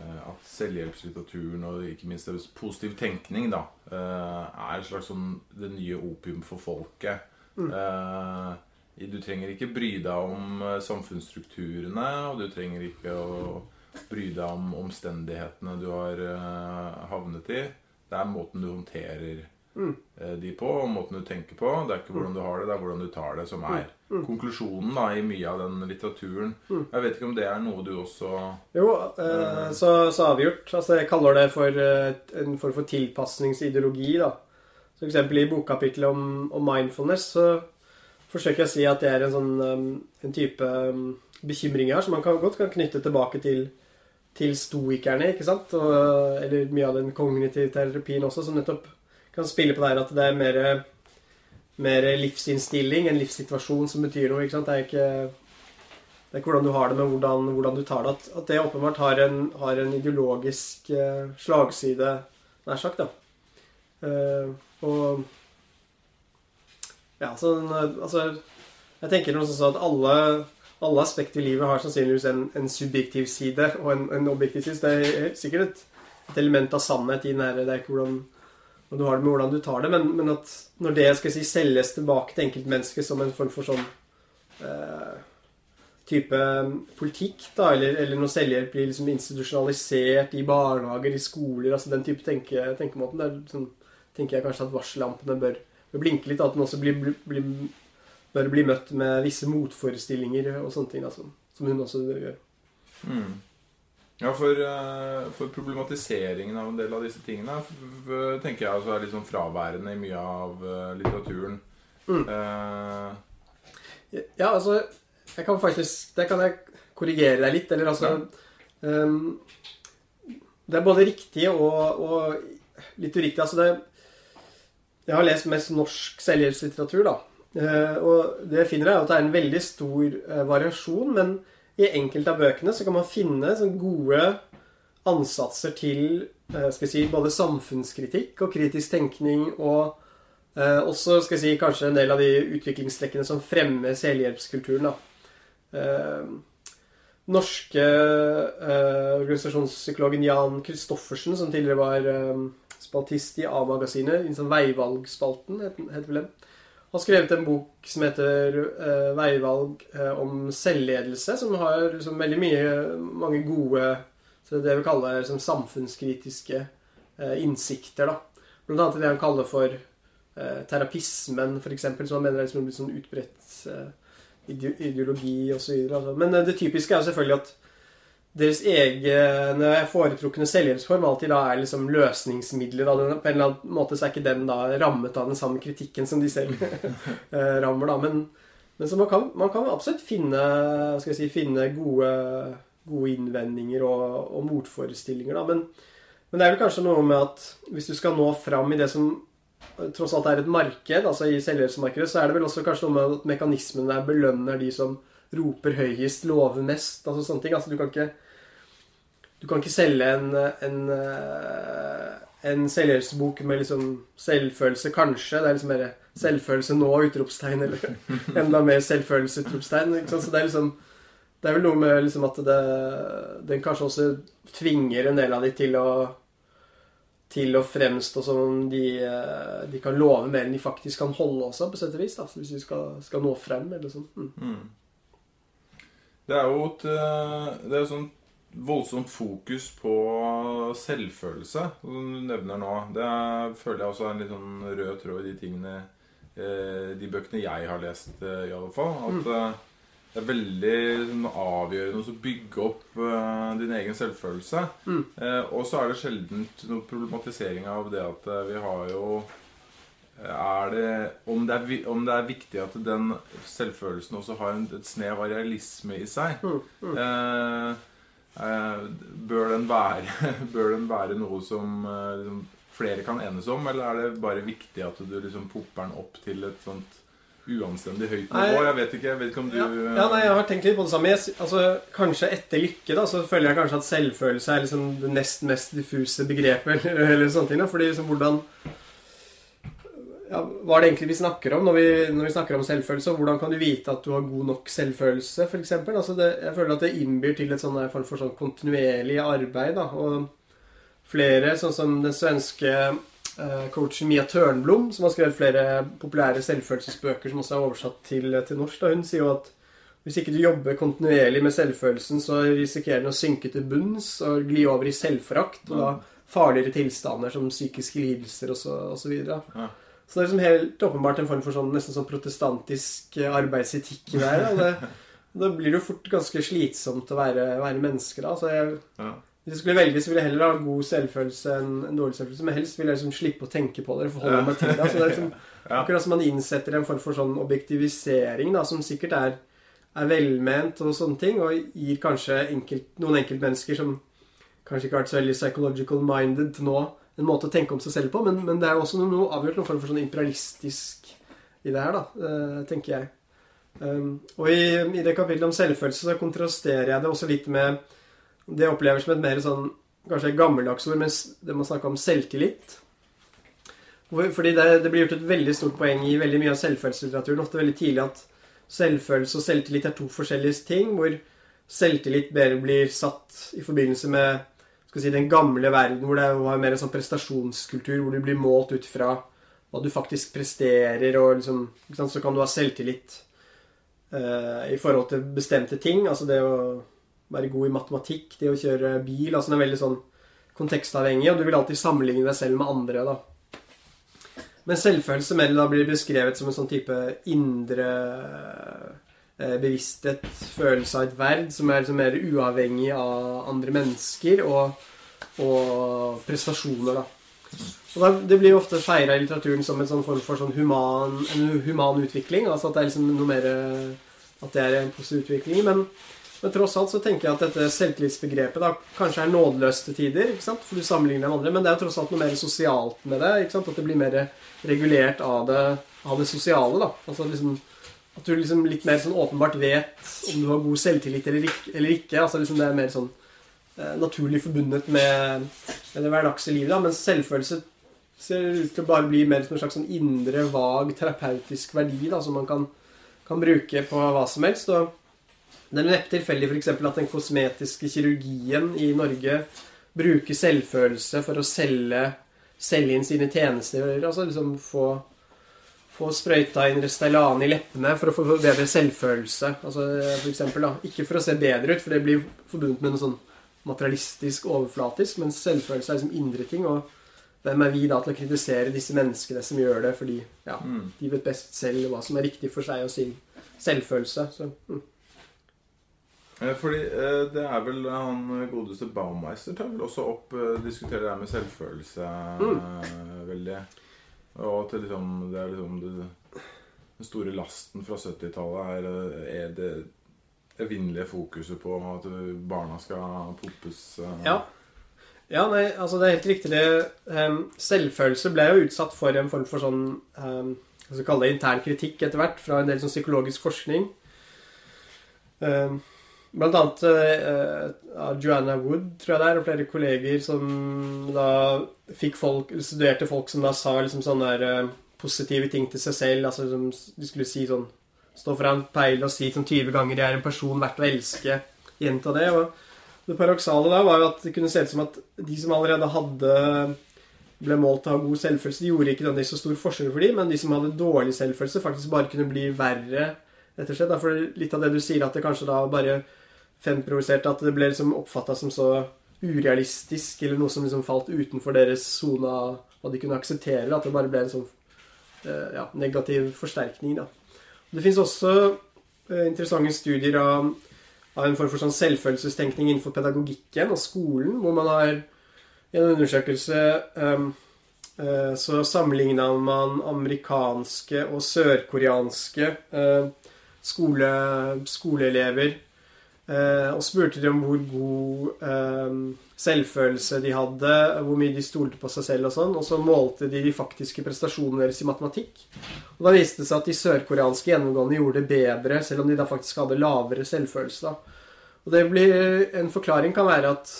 at selvhjelpslitteraturen og ikke minst positiv tenkning da, eh, er et slags sånn det nye opium for folket. Mm. Eh, du trenger ikke bry deg om samfunnsstrukturene, og du trenger ikke å bry deg om omstendighetene du har havnet i. Det er måten du håndterer mm. de på, og måten du tenker på. Det er ikke hvordan du har det, det er hvordan du tar det, som er mm. mm. konklusjonen da, i mye av den litteraturen. Mm. Jeg vet ikke om det er noe du også Jo, eh, så, så avgjort. Altså, jeg kaller det for en form for tilpasningsideologi. da. Så eksempel i bokkapitlet om, om, mindfulness så forsøker jeg å si at det er en sånn en type bekymring her som man kan, godt kan knytte tilbake til til stoikerne, ikke sant? Og, eller mye av den kognitive terapien også, som nettopp kan spille på det her at det er mer, mer livsinnstilling, en livssituasjon som betyr noe. ikke sant? Det er ikke, det er ikke hvordan du har det, men hvordan, hvordan du tar det. At, at det åpenbart har en, har en ideologisk uh, slagside, nær sagt. da. Uh, og Ja, så, altså Jeg tenker noe sånn at alle, alle aspekter i livet har sannsynligvis en, en subjektiv side og en, en objektiv side. Det er sikkert et, et, element av sannhet i den her Det er ikke hvordan og du har det med hvordan du tar det, men, men at når det skal si, selges tilbake til enkeltmennesket som en form for sånn eh, type politikk, da, eller, eller når selvhjelp blir liksom institusjonalisert i barnehager, i skoler, altså den type tenke, tenkemåten, der sånn, tenker jeg kanskje at varsellampene bør, bør, blinke litt. At den også blir, blir, bør bli møtt med visse motforestillinger og sånne ting, da, som, som hun også gjør. Mm. Ja, for, eh, for, problematiseringen av en del av disse tingene tenker jeg altså er litt sånn fraværende i mye av eh, litteraturen. Mm. Uh, ja, altså Jeg kan faktisk Det kan jeg korrigere deg litt. Eller altså ja. um, Det er både riktig og, og litt uriktig. Altså det Jeg har lest mest norsk selvhjelpslitteratur, da. Uh, og det jeg finner, er at det er en veldig stor uh, variasjon. men i enkelte av bøkene så kan man finne sånn gode ansatser til skal jeg si, både samfunnskritikk og kritisk tenkning, og eh, også skal si, kanskje en del av de utviklingstrekkene som fremmer selvhjelpskulturen. Eh, norske eh, organisasjonspsykologen Jan Christoffersen, som tidligere var eh, spaltist i A-magasinet, i sånn Veivalgspalten, heter vel den har skrevet en bok som heter uh, 'Veivalg uh, om selvledelse', som har liksom, veldig mye, mange gode det vi kaller liksom, samfunnskritiske uh, innsikter. da. Blant annet det han kaller for terapismen, f.eks., som han mener er liksom, litt sånn utbredt ideologi osv. Altså. Men det typiske er selvfølgelig at deres egne foretrukne selvhjelpsform alltid da er liksom løsningsmidler. Da. På en eller annen måte så er ikke den da rammet av den samme kritikken som de selv eh, rammer. da. Men, men så man kan, man kan, absolutt finne, si, finne gode, gode innvendinger og, og motforestillinger. da. Men, men, det er vel kanskje noe med at hvis du skal nå fram i det som tross alt er et marked, altså i selvhjelpsmarkedet, så er det vel også kanskje noe med at mekanismene der belønner de som roper høyest, lover mest. altså sånne ting. Altså Du kan ikke du kan ikke selge en, en, eh, en selvhjelpsbok med liksom selvfølelse, kanskje. Det er liksom mer selvfølelse nå, utropstegn, eller enda mer selvfølelse, utropstegn. Så det er liksom Det er vel noe med liksom at det, den kanskje også tvinger en del av de til å til å fremstå som om de, eh, de, kan love mer enn de faktisk kan holde også, på sett og vis. Da. Hvis de skal, skal, nå frem, eller sånn. Mm. Mm. Det er jo et eh, Det er jo sånn voldsomt fokus på selvfølelse, som du nevner nå. Det føler jeg også er en litt sånn rød tråd i de tingene eh, De bøkene jeg har lest, eh, i alle fall. At mm. Eh, det er veldig sånn, avgjørende å bygge opp din egen selvfølelse. Mm. og så er det sjelden noe problematisering av det at vi har jo er det, om, det er, om det er viktig at den selvfølelsen også har en, et snev av realisme i seg. Mm. Mm. Eh, bør den, være, bør den være noe som eh, liksom, flere kan enes om, eller er det bare viktig at du liksom popper den opp til et sånt uanstendig høyt nivå? Jeg vet ikke, jeg vet ikke om du ja, ja, nei, jeg har tenkt litt på det samme. Jeg, altså, kanskje etter lykke da, så føler jeg kanskje at selvfølelse er liksom det nest mest diffuse begrepet. Eller, eller sånne ting da, fordi liksom hvordan ja, hva er det egentlig vi snakker om når vi, når vi, snakker om selvfølelse? Og hvordan kan du vite at du har god nok selvfølelse, f.eks.? Altså jeg føler at det innbyr til et sånn form for sånn kontinuerlig arbeid. Da. Og flere, sånn som den svenske uh, coachen Mia Tørnblom, som har skrevet flere populære selvfølelsesbøker som også er oversatt til, til norsk, da, hun sier jo at hvis ikke du jobber kontinuerlig med selvfølelsen, så risikerer den å synke til bunns og gli over i selvforakt. Og da farligere tilstander som psykiske lidelser osv. Ja. Så det er liksom helt åpenbart en form for sånn, nesten sånn protestantisk eh, arbeidsetikk der. Og det, da blir det jo fort ganske slitsomt å være, være menneske, da. Så jeg, ja. Hvis jeg skulle velge, så ville jeg heller ha god selvfølelse enn en dårlig selvfølelse. Men helst ville jeg liksom slippe å tenke på det. forholde ja. meg til det. Så det er liksom. Akkurat som man innsetter en form for sånn objektivisering, da, som sikkert er, er velment og sånne ting, og gir kanskje enkelt, noen enkeltmennesker som kanskje ikke har vært så veldig psychological minded til nå, en måte å tenke om seg selv på. Men, men det er jo også noe, noe avgjort noen form for sånn imperialistisk i det her, da, uh, tenker jeg. Um, og i, i, det kapitlet om selvfølelse så kontrasterer jeg det også litt med det jeg opplever som et mer sånn kanskje gammeldags ord, mens det man snakker om selvtillit. Fordi det, det blir gjort et veldig stort poeng i veldig mye av selvfølelseslitteraturen. Ofte veldig tidlig at selvfølelse og selvtillit er to forskjellige ting. Hvor selvtillit bedre blir satt i forbindelse med si, den gamle verden, hvor det var mer en sånn prestasjonskultur, hvor du blir målt ut fra hva du faktisk presterer, og liksom sant? Så kan du ha selvtillit uh, i forhold til bestemte ting. Altså det å være god i matematikk, det å kjøre bil. Altså det er veldig sånn kontekstavhengig, og du vil alltid sammenligne deg selv med andre, da. Men selvfølelse mer da blir beskrevet som en sånn type indre bevissthet, følelse av et verd, som er liksom mer uavhengig av andre mennesker og, og prestasjoner, da. Og da, Det blir jo ofte feira i litteraturen som en sånn form for sånn human, en human utvikling. Altså at det er liksom noe mer At det er en positiv utvikling. Men, men tross alt så tenker jeg at dette selvtillitsbegrepet da kanskje er nådeløst tider. ikke sant? For du sammenligner med andre. Men det er jo tross alt noe mer sosialt med det. ikke sant? At det blir mer regulert av det, av det sosiale. da. Altså liksom At du liksom litt mer sånn åpenbart vet om du har god selvtillit eller ikke. Eller ikke. altså liksom Det er mer sånn eh, naturlig forbundet med, med det hverdagse livet. Mens selvfølelse ser ut til å bare bli mer som en slags sånn indre, vag, terapeutisk verdi da, som man kan, kan bruke på hva som helst. og Det er neppe tilfeldig f.eks. at den kosmetiske kirurgien i Norge bruker selvfølelse for å selge, selge inn sine tjenester. altså liksom få få sprøyta inn Restylane i leppene for å få bedre selvfølelse. Altså, for eksempel, da. Ikke for å se bedre ut, for det blir forbundet med noe sånn materialistisk, overflatisk, men selvfølelse er liksom indre ting. og hvem er vi da til å kritisere disse menneskene som gjør det, fordi ja, Mm. de vet best selv hva som er riktig for seg og sin selvfølelse. Så, mm. Eh, Fordi eh, det er vel han godeste Baumeister tar vel også opp eh, Diskuterer det her med selvfølelse mm. veldig. Og at liksom Det er liksom det, Den store lasten fra 70-tallet er, eh, er det evinnelige fokuset på at barna skal poppes. eh. Ja. ja, nei, altså det er helt riktig. Det, selvfølelse ble jo utsatt for en form for sånn um, Hva skal kalle det intern kritikk etter hvert fra en del sånn psykologisk forskning. Um, Blant annet uh, Joanna Wood, tror jeg det er, og flere kolleger som da fikk folk, studerte folk som da sa liksom sånne der, uh, positive ting til seg selv. altså som De skulle si sånn Stå foran peilet og si sånn 20 ganger 'jeg er en person verdt å elske'. Gjenta det. og Det paradoksale da var jo at det kunne se ut som at de som allerede hadde ble målt til å ha god selvfølelse, de gjorde ikke nødvendigvis så stor forskjell for dem, men de som hadde dårlig selvfølelse, faktisk bare kunne bli verre, rett og slett. For litt av det du sier, at det kanskje da bare fremprovoserte at det ble liksom oppfatta som så urealistisk, eller noe som liksom falt utenfor deres sone av hva de kunne akseptere. At det bare ble en sånn eh, ja, negativ forsterkning, da. Det fins også eh, interessante studier av, av en form for sånn selvfølelsestenkning innenfor pedagogikken og skolen, hvor man har i en undersøkelse um, så sammenligna man amerikanske og sørkoreanske skole, skoleelever og spurte de om hvor god eh, selvfølelse de hadde, hvor mye de stolte på seg selv og sånn, og så målte de de faktiske prestasjonene deres i matematikk. Og da viste det seg at de sørkoreanske gjennomgående gjorde det bedre, selv om de da faktisk hadde lavere selvfølelse. da. Og det blir, En forklaring kan være at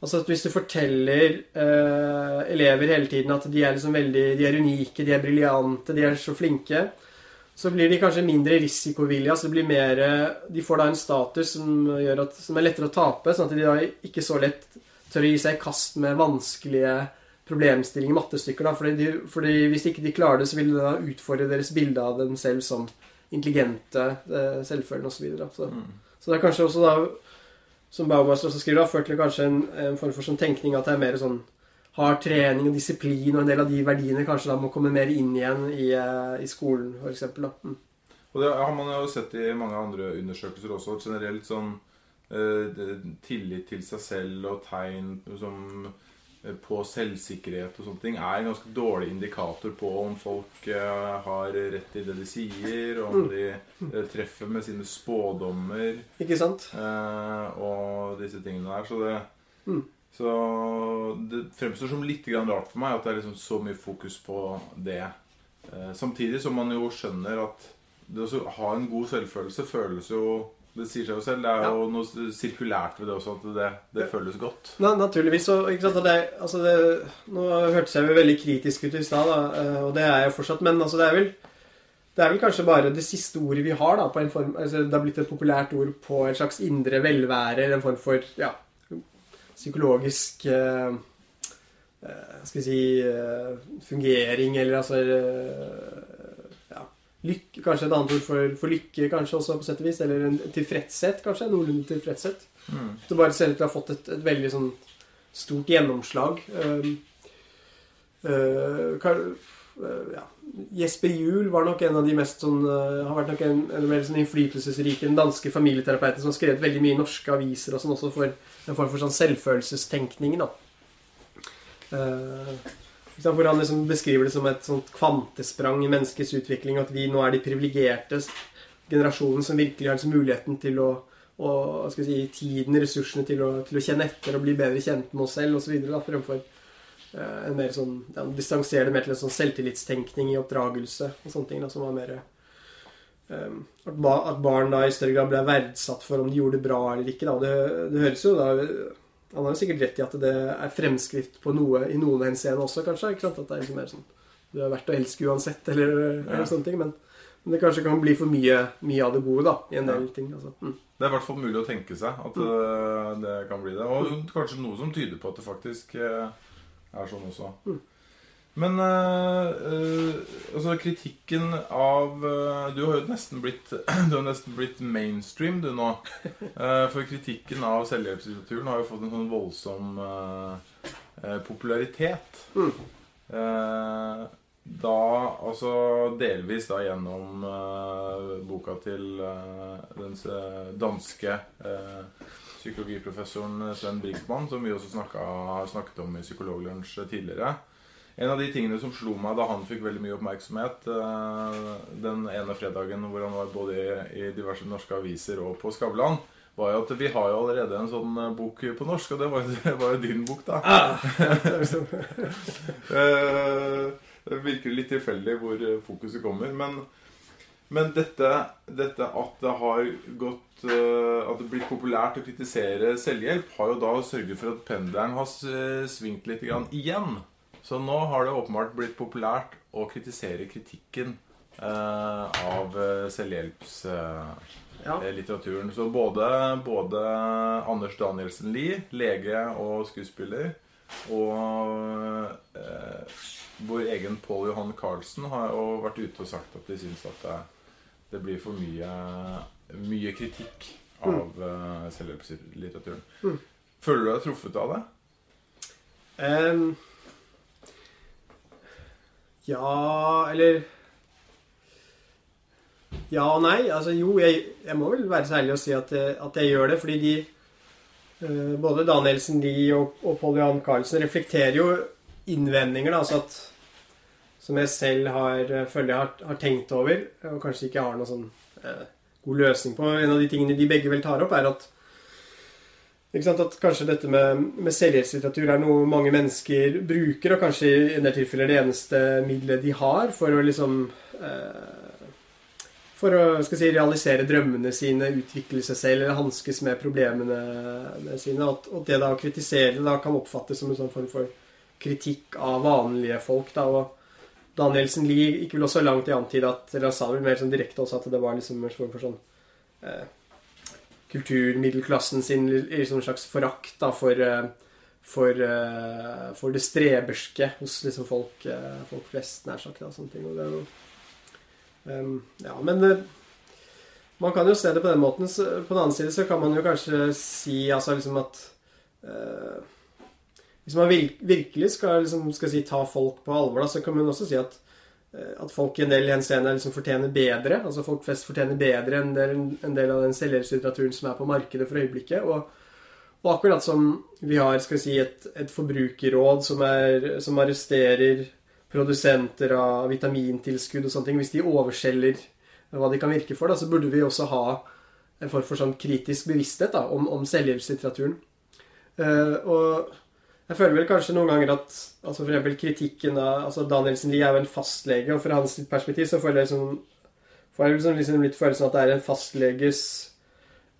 Altså at Hvis du forteller eh, elever hele tiden at de er liksom veldig, de er unike, de er briljante, de er så flinke, så blir de kanskje mindre risikovillige. altså mer, De får da en status som, at, som er lettere å tape, sånn at de da ikke så lett tør å gi seg i kast med vanskelige problemstillinger, mattestykker. da, fordi, de, fordi Hvis ikke de klarer det, så vil det da utfordre deres bilde av dem selv som intelligente, eh, selvfølende osv. Så, videre, da. så, så det er kanskje også da som Baumeister også skriver, har ført til kanskje en, en form for sånn tenkning at det er mer sånn hard trening og disiplin, og en del av de verdiene kanskje da må komme mer inn igjen i, eh, i skolen, f.eks. Mm. Og det har man jo sett i mange andre undersøkelser også. Generelt sånn eh, tillit til seg selv og tegn som eh, på selvsikkerhet og sånne ting er en ganske dårlig indikator på om folk eh, har rett i det de sier, og om de eh, treffer med sine spådommer Ikke sant? eh, og disse tingene der. Så det, Mm. Så det fremstår som litt rart for meg at det er liksom så mye fokus på det. Eh, samtidig som man jo skjønner at det å ha en god selvfølelse føles jo Det sier seg jo selv. Det er jo noe sirkulært ved det også, at det, det føles godt. Na, naturligvis. Og, ikke sant, det, altså det, nå hørtes jeg jo veldig kritisk ut i stad, eh, og det er jeg fortsatt. Men altså, det er vel det er vel kanskje bare det siste ordet vi har. da, på en form, altså Det har blitt et populært ord på en slags indre velvære, eller en form for ja, psykologisk eh, eh, Skal vi si eh, fungering, eller altså eh, ja, lykke, Kanskje et annet ord for, for, lykke, kanskje også, på sett og vis. Eller en tilfredshet, kanskje. Noenlunde tilfredshet. Mm. Det bare ser ut til å ha fått et, et veldig sånn stort gjennomslag. Uh, kan, uh, ja, Jesper Juel var nok en av de mest sånn, uh, har vært nok en, en mer sånn innflytelsesrike den danske familieterapeuten som har skrevet veldig mye i norske aviser og sånn også for en form for sånn selvfølelsestenkning. da. Uh, hvor han liksom beskriver det som et sånt kvantesprang i menneskets utvikling. At vi nå er de privilegerte generasjonen som virkelig har liksom muligheten til å skal si, tiden, ressursene til å, til å kjenne etter og bli bedre kjent med oss selv osv. Fremfor Eh, en mer sånn ja, Distansere det mer til en sånn selvtillitstenkning i oppdragelse og sånne ting. Da, som var mer um, at, ba, at, barn da i større grad ble verdsatt for om de gjorde det bra eller ikke. Da. Det, det høres jo da Han har jo sikkert rett i at det er fremskritt på noe i noen henseende også, kanskje. ikke sant? At det er liksom mer sånn Du er verdt å elske uansett, eller, eller sånne ting. Men, men, det kanskje kan bli for mye, mye av det gode da, i en del ja. ting. Altså. Mm. Det er i hvert fall mulig å tenke seg at mm. Eh, det kan bli det. Og kanskje noe som tyder på at det faktisk uh, er sånn også. Mm. Men uh, altså kritikken av uh, Du har jo nesten blitt Du har nesten blitt mainstream, du nå. For kritikken av selvhjelpslitteraturen har jo fått en sånn voldsom popularitet. Mm. da Altså delvis da gjennom boka til den danske psykologiprofessoren Sven Brinkmann, som vi også har snakket om i Psykologlunsj tidligere. En av de tingene som slo meg da han fikk veldig mye oppmerksomhet eh, den ene fredagen hvor han var både i diverse norske aviser og på Skavlan, var jo at vi har jo allerede en sånn eh, bok på norsk, og det var, det var jo din bok, da. Ah. Eh, det virker litt tilfeldig hvor fokuset kommer. Men men dette, dette, at det har gått uh, At det blitt populært å kritisere selvhjelp, har jo da sørget for at pendelen har svingt litt igjen. Så nå har det åpenbart blitt populært å kritisere kritikken eh, av eh, selvhjelpslitteraturen. Eh, ja. Så både, både, Anders Danielsen Lie, lege og skuespiller, og vår egen Pål Johan Carlsen har jo vært ute og sagt at de syns at det er det blir for mye, mye kritikk av mm. uh, selvhjelpslitteraturen. Mm. Føler du deg truffet av det? Um, ja, eller Ja og nei. Altså jo, jeg, jeg må vel være så ærlig å si at, at, jeg gjør det. Fordi de uh, Både Danielsen Lie og, og Pål Johan Carlsen reflekterer jo innvendinger. Da, altså at som jeg selv har, eh, føler jeg har, har, tenkt over, og kanskje ikke har noen sånn eh, god løsning på. En av de tingene de begge vel tar opp, er at, sant, at kanskje dette med, med selvhjelpslitteratur er noe mange mennesker bruker, og kanskje i en del tilfeller det eneste middelet de har for å liksom eh, for å si, realisere drømmene sine, utvikle seg selv eller hanskes med problemene sine. At, og det da å kritisere da kan oppfattes som en sånn form for kritikk av vanlige folk. da, og Danielsen Lie gikk vel også langt i antid at Eller han sa vel mer sånn direkte også at det var liksom en form for sånn eh, Kulturmiddelklassen sin liksom en slags forakt da for eh, for, eh, for, det streberske hos liksom folk, eh, folk flest, nær sagt. Da, sånne ting. Og det er jo, um, ja, men eh, man kan jo se det på den måten. På den annen side så kan man jo kanskje si altså liksom at uh, hvis man virkelig skal, liksom, skal si, ta folk på alvor, da, så kan man også si at, eh, at folk i en del henseender liksom fortjener bedre. Altså folk flest fortjener bedre enn del, en del av den selvhjelpslitteraturen som er på markedet for øyeblikket. Og, og, akkurat som vi har skal si, et, et forbrukerråd som, er, som, arresterer produsenter av vitamintilskudd og sånne ting, hvis de overselger hva de kan virke for, da, så burde vi også ha en form for sånn kritisk bevissthet da, om, om selvhjelpslitteraturen. Uh, og jeg føler vel kanskje noen ganger at altså for eksempel kritikken av altså Danielsen Lie er jo en fastlege, og fra hans perspektiv så føler jeg, liksom, får jeg liksom, liksom litt følelsen at det er en fastleges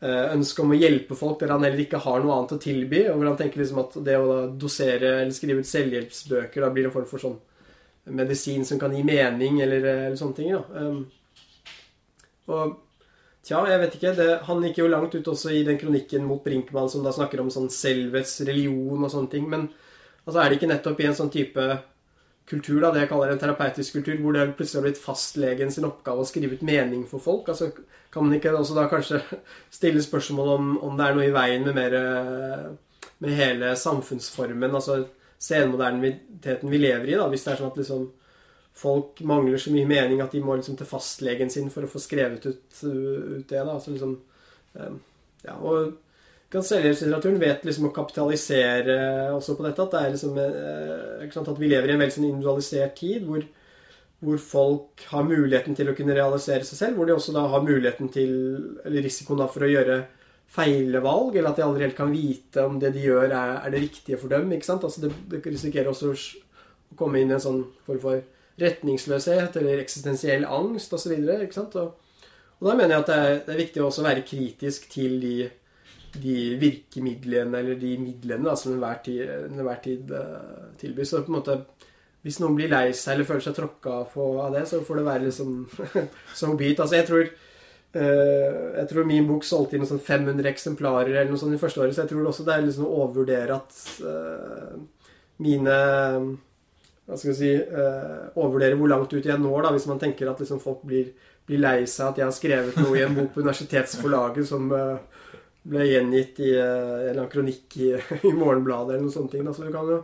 eh, ønske om å hjelpe folk der han heller ikke har noe annet å tilby. Og hvor han tenker liksom at det å dosere eller skrive ut selvhjelpsbøker da blir en form for sånn medisin som kan gi mening, eller, eller sånne ting. Da. Um, og tja, jeg vet ikke. Det, han gikk jo langt ut også i den kronikken mot Brinkmann som da snakker om sånn selvets religion og sånne ting. Men altså, er det ikke nettopp i en sånn type kultur, da, det jeg kaller en terapeutisk kultur, hvor det plutselig har blitt fastlegen sin oppgave å skrive ut mening for folk? Altså, kan man ikke også da kanskje stille spørsmål om, om det er noe i veien med mer med hele samfunnsformen, altså senmoderniteten vi lever i, da, hvis det er sånn at liksom folk mangler så mye mening at de må liksom til fastlegen sin for å få skrevet ut, ut det. da, altså liksom ja, og Selvhjelpslitteraturen vet liksom å kapitalisere også på dette. At det er liksom sant, at vi lever i en veldig sånn individualisert tid hvor, hvor, folk har muligheten til å kunne realisere seg selv. Hvor de også da har muligheten til, eller risikoen da for å gjøre feilvalg, eller at de aldri helt kan vite om det de gjør, er, er det riktige for dem. ikke sant? Altså det, det risikerer også å komme inn i en sånn form for retningsløshet eller eksistensiell angst osv. Og, og, og da mener jeg at det er, det er viktig å være kritisk til de, de virkemidlene eller de midlene da, som enhver tid, enhver tid uh, tilbys. Så på en måte hvis noen blir lei seg eller føler seg tråkka på av det, så får det være liksom so be it. Altså, jeg tror uh, jeg tror min bok solgte inn sånn 500 eksemplarer eller noe sånt i første året, så jeg tror også det er liksom å overvurdere at uh, mine hva skal si, eh, overvurdere hvor langt ut jeg når, da, hvis man tenker at liksom, folk blir, blir, lei seg at jeg har skrevet noe i en bok på universitetsforlaget som eh, ble gjengitt i eh, en eller annen kronikk i, i Morgenbladet eller noen sånne ting. Da. Så du kan jo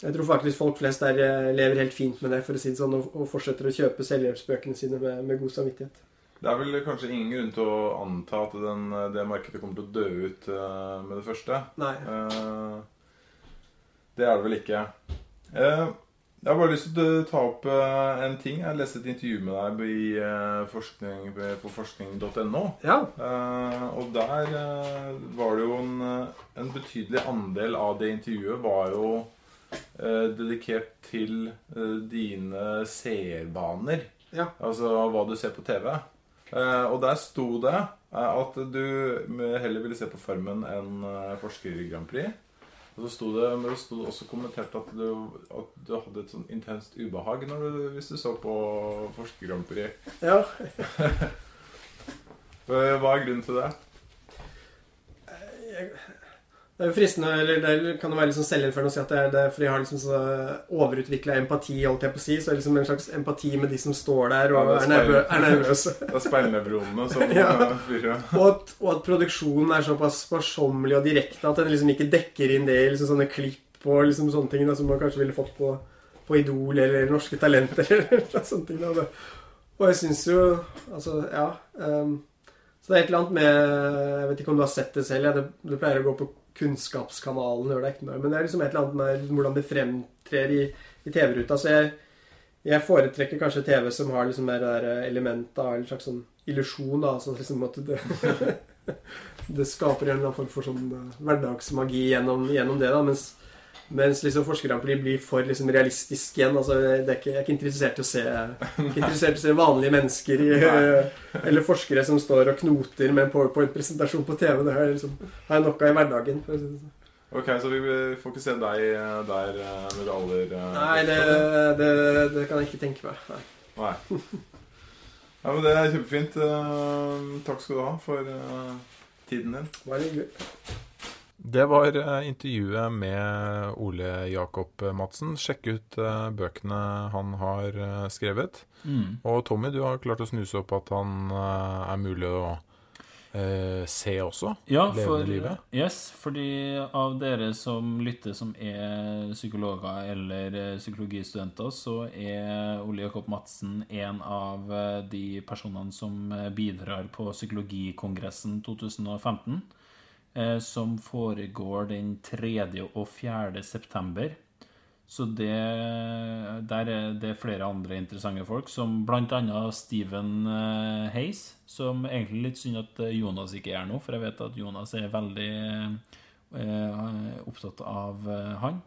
Jeg tror faktisk folk flest der lever helt fint med det, for å si det sånn, og, og fortsetter å kjøpe selvhjelpsbøkene sine med, med, god samvittighet. Det er vel kanskje ingen grunn til å anta at den, det markedet kommer til å dø ut med det første. Nei. det er det vel ikke. Eh, jeg har bare lyst til å ta opp eh, en ting. Jeg leste et intervju med deg i eh, forskning, på forskning.no. Ja. Og der var det jo en, en, betydelig andel av det intervjuet var jo dedikert til dine seerbaner. Ja. Altså hva du ser på TV. Og der sto det at du heller ville se på Farmen enn Forsker Grand Prix. Og så sto det, men det sto også kommentert at du, at du hadde et sånn intenst ubehag du, hvis du så på Forsker Grand Prix. Ja. Hva er grunnen til det? Jeg, det er jo fristende, eller det kan jo være sånn selvinnførende å si at det er, det er fordi jeg har liksom så overutvikla empati, holdt jeg på å si. Så er det liksom en slags empati med de som står der og ja, er, nervø er, nervøse. Det er speilnevronene som ja. fyrer. Og at, og at produksjonen er såpass sparsommelig og direkte at den liksom ikke dekker inn det i liksom sånne klipp og liksom sånne ting da, som man kanskje ville fått på, på Idol eller Norske Talenter eller sånne ting. Da. Og jeg syns jo Altså, ja. Um, så det er et eller annet med Jeg vet ikke om du har sett det selv. Ja, det, det pleier å gå på Kunnskapskanalen ikke noe. Men det er liksom et eller annet med hvordan det fremtrer i, i TV-ruta. Så jeg, jeg, foretrekker kanskje TV som har liksom mer det elementet av en slags sånn illusjon. da, sånn liksom at det, det skaper en eller annen form for sånn eh, hverdagsmagi gjennom, gjennom det. da, mens mens liksom forskerne blir for liksom realistisk igjen. altså ikke, Jeg er ikke interessert i å se ikke interessert i å se vanlige mennesker eller forskere som står og knoter med en powerpoint-presentasjon på TV. Det har liksom, har jeg nok av i hverdagen. Sånn. Ok, Så vi får ikke se deg der eh, med aller eh, Nei, det, det, det, kan jeg ikke tenke meg. Nei. Nei. Ja, men Det er kjempefint. Eh, takk skal du ha for tiden din. Bare hyggelig. Det var eh, intervjuet med Ole Jakob Madsen. Sjekk ut eh, bøkene han har eh, skrevet. Mm. Og Tommy, du har klart å snuse opp at han er mulig å eh, se også? Ja, for, livet. Yes, fordi av dere som lytter som er psykologer eller psykologistudenter, så er Ole Jakob Madsen en av de personene som bidrar på Psykologikongressen 2015. Eh, som foregår den 3. og 4. september. Så det, der er det flere andre interessante folk, som bl.a. Steven eh, Hayes. Som egentlig litt synd at eh, Jonas ikke er nå, for jeg vet at Jonas er veldig eh, opptatt av han.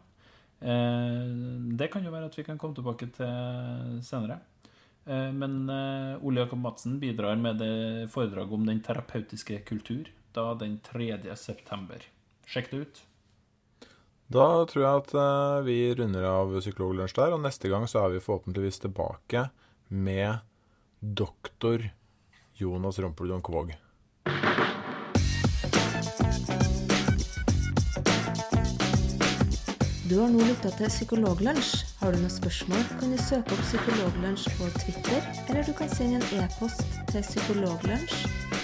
Eh, det kan jo være at vi kan komme tilbake til senere. Eh, Men Ole Jakob Madsen bidrar med det foredraget om den terapeutiske kultur da den 3. september. Sjekk det ut. Da tror jeg at eh, vi runder av Psykologlunsj der, og neste gang så er vi forhåpentligvis tilbake med doktor Jonas Rumpeldon Kvåg. Du har nå lytta til Psykologlunsj. Har du noen spørsmål, kan du søke opp Psykologlunsj på Twitter, eller du kan sende en e-post til psykologlunsj